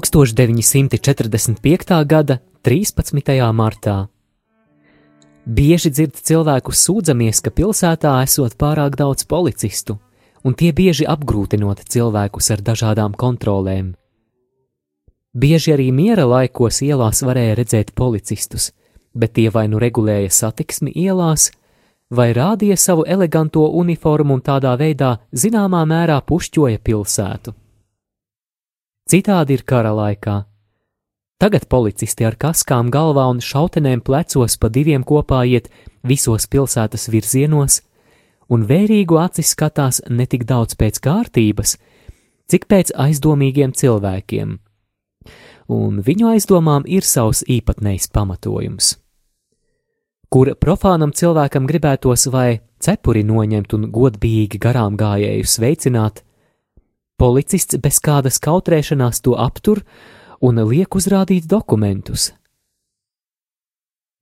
1945. gada 13. martā. Bieži dzird cilvēku sūdzamies, ka pilsētā esot pārāk daudz policistu, un tie bieži apgrūtinot cilvēkus ar dažādām kontrolēm. Bieži arī miera laikos ielās varēja redzēt policistus, bet tie vai nu regulēja satiksmi ielās, vai rādīja savu eleganto uniformu un tādā veidā zināmā mērā pušķoja pilsētu. Citādi ir kara laikā. Tagad policisti ar kaskām galvā un šautenēm plecos pa diviem kopā iet visos pilsētas virzienos, un vērīgu acis skatās ne tik daudz pēc kārtības, cik pēc aizdomīgiem cilvēkiem. Un viņu aizdomām ir savs īpatnējs pamatojums. Kur profānam cilvēkam gribētos vai cepuri noņemt un godbijīgi garām gājēju sveicināt, Policists bez kādas kautrēšanās to aptur un liek uzrādīt dokumentus.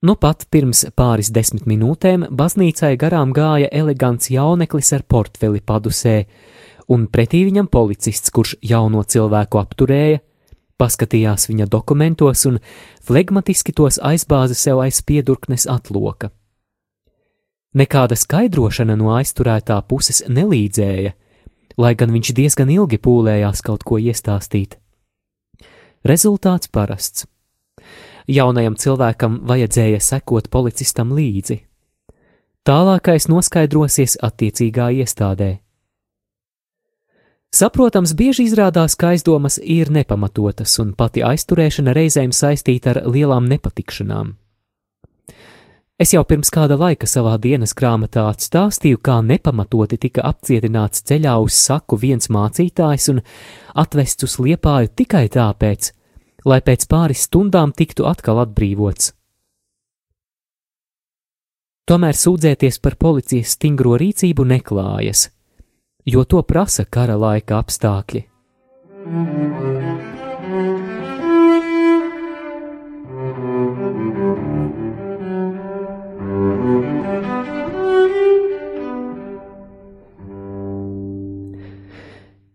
Nu pat pirms pāris desmit minūtēm baznīcai garām gāja elegants jauneklis ar portfeli padusē, un pretī viņam policists, kurš jauno cilvēku apturēja, paskatījās viņa dokumentos un flegmatiski tos aizbāza sev aiz piedurknes atloka. Nekāda skaidrošana no aizturētā puses nelīdzēja, lai gan viņš diezgan ilgi pūlējās kaut ko iestāstīt. Rezultāts parasts. Jaunajam cilvēkam vajadzēja sekot policistam līdzi. Tālākais noskaidrosies attiecīgā iestādē. Saprotams, bieži izrādās, ka aizdomas ir nepamatotas, un pati aizturēšana reizēm saistīta ar lielām nepatikšanām. Es jau pirms kāda laika savā dienas grāmatā atstāstīju, kā nepamatoti tika apcietināts ceļā uz saku viens mācītājs un atvests uz liepāju tikai tāpēc, lai pēc pāris stundām tiktu atkal atbrīvots. Tomēr sūdzēties par policijas stingro rīcību neklājas, jo to prasa kara laika apstākļi.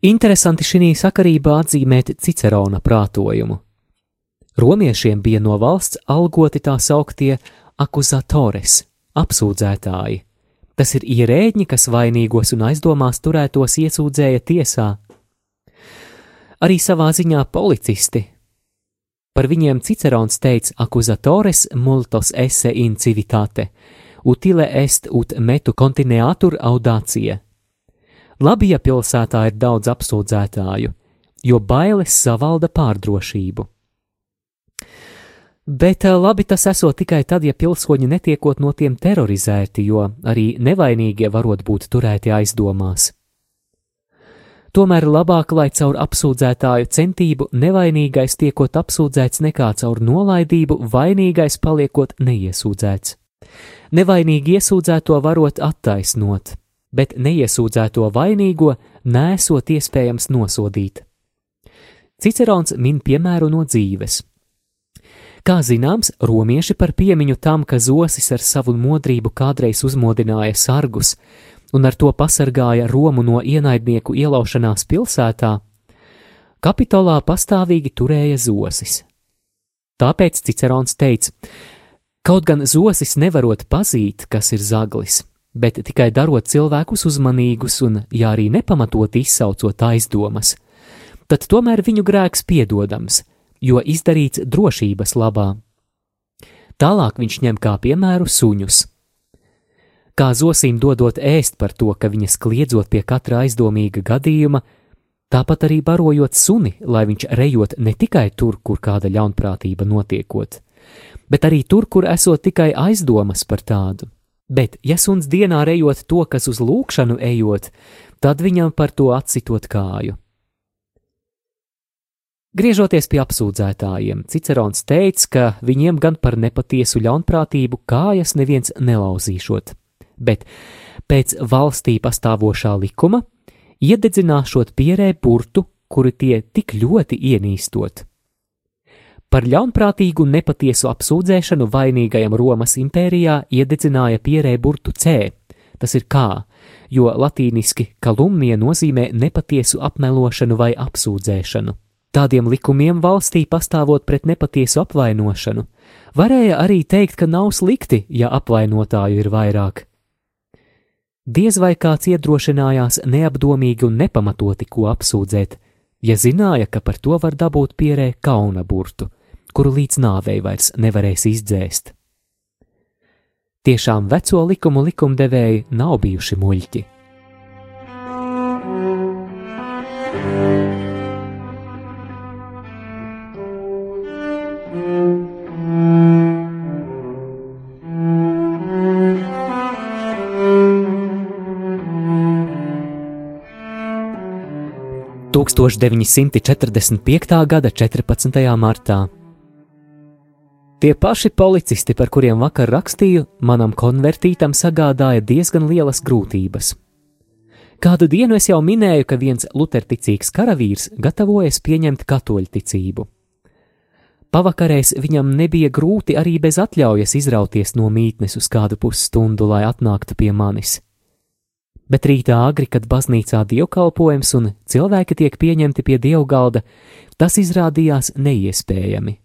Interesanti šī sakarībā atzīmēt Cicerona prātojumu. Romiešiem bija no valsts algoti tā sauktie akuzatores, apsūdzētāji. Tas ir ierēģi, kas vainīgos un aizdomās turētos iesūdzēja tiesā. Arī savā ziņā policisti. Par viņiem Cicerons teica akuzatores multos esse in civitate, utile est ut metu continuatur audacie Labi, ja pilsētā ir daudz apsūdzētāju, jo bailes savalda pārdrošību. Bet eh, labi tas esot tikai tad, ja pilsoņi netiekot no tiem terorizēti, jo arī nevainīgie varot būt turēti aizdomās. Tomēr labāk, lai caur apsūdzētāju centību nevainīgais tiekot apsūdzēts nekā caur nolaidību vainīgais paliekot neiesūdzēts. Nevainīgi iesūdzēto varot attaisnot, bet neiesūdzēto vainīgo nesot iespējams nosodīt. Cicerons min piemēru no dzīves. Kā zināms, romieši par piemiņu tam, ka zosis ar savu modrību kādreiz uzmodināja sargus un ar to pasargāja Romu no ienaidnieku ielaušanās pilsētā, Kapitolā pastāvīgi turēja zosis. Tāpēc Cicerons teica, kaut gan zosis nevarot pazīt, kas ir zaglis, bet tikai darot cilvēkus uzmanīgus un, ja arī nepamatot izsaucot aizdomas, tad tomēr viņu grēks piedodams, jo izdarīts drošības labā. Tālāk viņš ņem kā piemēru suņus. Kā zosim dodot ēst par to, ka viņas kliedzot pie katra aizdomīga gadījuma, tāpat arī barojot suni, lai viņš rejot ne tikai tur, kur kāda ļaunprātība notiekot, bet arī tur, kur esot tikai aizdomas par tādu. Bet, ja suns dienā rejot to, kas uz lūkšanu ejot, tad viņam par to atsitot kāju. Griežoties pie apsūdzētājiem, Cicerons teica, ka viņiem gan par nepatiesu ļaunprātību kājas neviens nelauzīšot, bet pēc valstī pastāvošā likuma iededzināšot pierē burtu, kuru tie tik ļoti ienīstot. Par ļaunprātīgu un nepatiesu apsūdzēšanu vainīgajam Romas impērijā iededzināja pierē burtu C. Tas ir kā, jo latīniski kalumnija nozīmē nepatiesu apmelošanu vai apsūdzēšanu. Tādiem likumiem valstī pastāvot pret nepatiesu apvainošanu, varēja arī teikt, ka nav slikti, ja apvainotāju ir vairāk. Diez vai kāds iedrošinājās neapdomīgi un nepamatoti ko apsūdzēt, ja zināja, ka par to var dabūt pierē kauna burtu kuru līdz nāvei vairs nevarēs izdzēst. Tiešām veco likumu likumdevēji nav bijuši muļķi. Tūkstoš 945. gada 14. martā Tie paši policisti, par kuriem vakar rakstīju, manam konvertītam sagādāja diezgan lielas grūtības. Kādu dienu es jau minēju, ka viens luterticīgs karavīrs gatavojas pieņemt katoļu ticību. Pavakarēs viņam nebija grūti arī bez atļaujas izrauties no mītnes uz kādu pusstundu, lai atnāktu pie manis. Bet rītā agri, kad baznīcā dievkalpojums un cilvēki tiek pieņemti pie dievgalda, tas izrādījās neiespējami.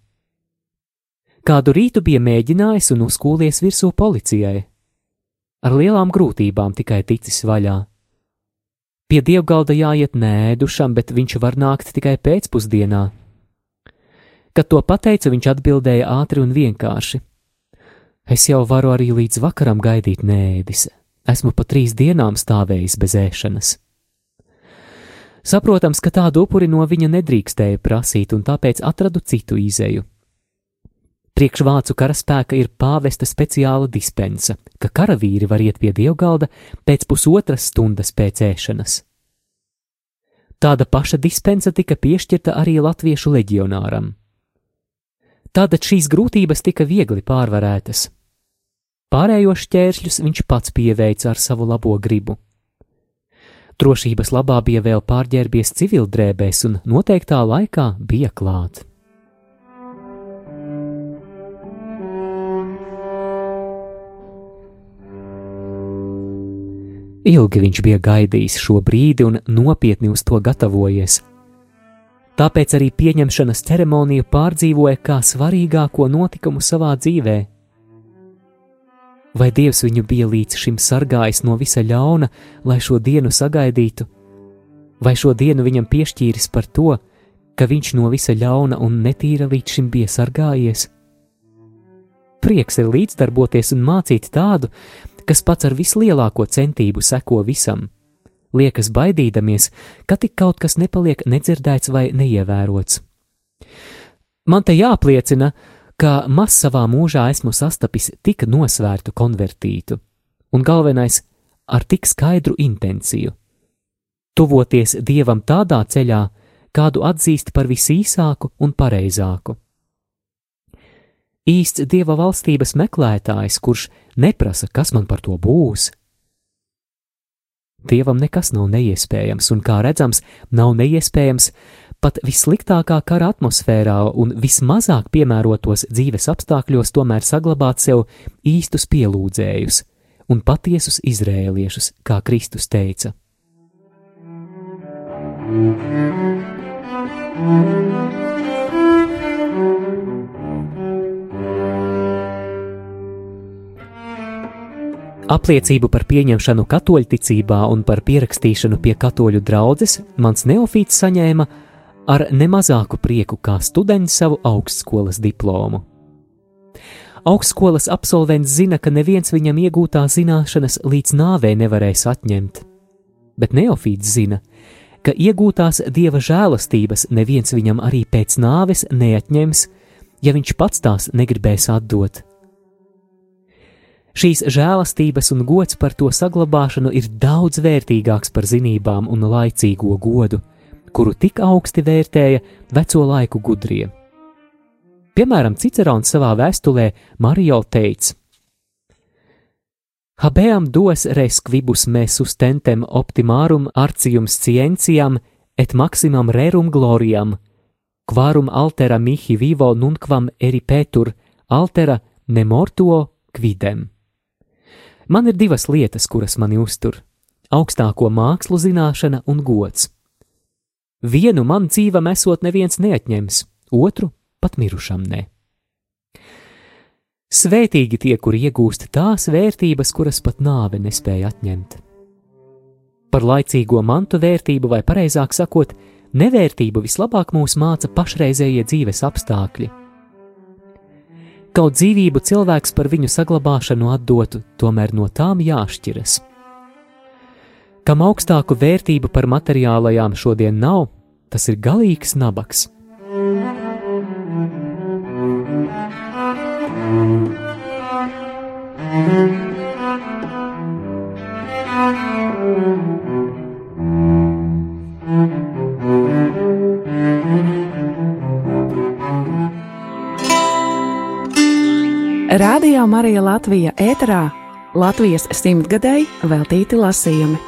Kādu rītu bija mēģinājis un uzkūlies virsū policijai. Ar lielām grūtībām tikai ticis vaļā. Pie dievgalda jāiet nēdušam, bet viņš var nākt tikai pēcpusdienā. Kad to pateicu, viņš atbildēja ātri un vienkārši: Es jau varu arī līdz vakaram gaidīt nēdis. Esmu pa trīs dienām stāvējis bez ēšanas. Saprotams, ka tādu upuri no viņa nedrīkstēja prasīt, un tāpēc atradu citu izēju. Priekš vācu karaspēka ir pāvesta speciāla dispensa, ka karavīri var iet pie dievgalda pēc pusotras stundas pēc ēšanas. Tāda paša dispensa tika piešķirta arī latviešu leģionāram. Tātad šīs grūtības tika viegli pārvarētas. Pārējos šķēršļus viņš pats pieveica ar savu labo gribu. Drošības labā bija vēl pārģērbies civildrēbēs un noteiktā laikā bija klāt. Ilgi viņš bija gaidījis šo brīdi un nopietni uz to gatavojies. Tāpēc arī pieņemšanas ceremoniju pārdzīvoja kā svarīgāko notikumu savā dzīvē. Vai Dievs viņu bija līdz šim sargājis no visa ļauna, lai šo dienu sagaidītu, vai šo dienu viņam piešķīris par to, ka viņš no visa ļauna un netīra līdz šim bija sargājies? Prieks ir līdzdarboties un mācīt tādu, kas pats ar vislielāko centību seko visam. Liekas baidīdamies, ka tik kaut kas nepaliek nedzirdēts vai neievērots. Man te jāpliecina, ka maz savā mūžā esmu sastapis tik nosvērtu konvertītu, un galvenais - ar tik skaidru intenciju - tuvoties dievam tādā ceļā, kādu atzīst par visīsāku un pareizāku. Īsts dieva valstības meklētājs, kurš neprasa, kas man par to būs. Dievam nekas nav neiespējams, un kā redzams, nav neiespējams pat vissliktākā kara atmosfērā un vismazāk piemērotos dzīves apstākļos tomēr saglabāt sev īstus pielūdzējus un patiesus izrēliešus, kā Kristus teica. Apliecību par pieņemšanu katoļticībā un par pierakstīšanu pie katoļu draudzes mans neofīts saņēma ar nemazāku prieku kā students savu augstskolas diplomu. Augstskolas absolvents zina, ka neviens viņam iegūtā zināšanas līdz nāvei nevarēs atņemt. Bet neofīts zina, ka iegūtās dieva žēlastības neviens viņam arī pēc nāves neatņems, ja viņš pats tās negribēs atdot. Šīs žēlastības un gods par to saglabāšanu ir daudz vērtīgāks par zinībām un laicīgo godu, kuru tik augsti vērtēja veco laiku gudrie. Piemēram, Cicerons savā vēstulē Marijo teica: Habeam dos res quibus me sustentem optimarum arcium scientiam et maximam rerum gloriam, quarum altera mihi vivo nunquam eripetur, altera nemortuo quidem. Man ir divas lietas, kuras mani uztur - augstāko mākslu zināšana un gods. Vienu man dzīvam esot neviens neatņems, otru pat mirušam ne. Svētīgi tie, kur iegūst tās vērtības, kuras pat nāve nespēja atņemt. Par laicīgo mantu vērtību, vai precīzāk sakot, nevērtību vislabāk mūs māca pašreizējie dzīves apstākļi kaut dzīvību cilvēks par viņu saglabāšanu atdotu, tomēr no tām jāšķiras. Kam augstāku vērtību par materiālajām šodien nav, tas ir galīgs nabaks. Radio Marija Latvija ēterā Latvijas simtgadēji veltīti lasījumi.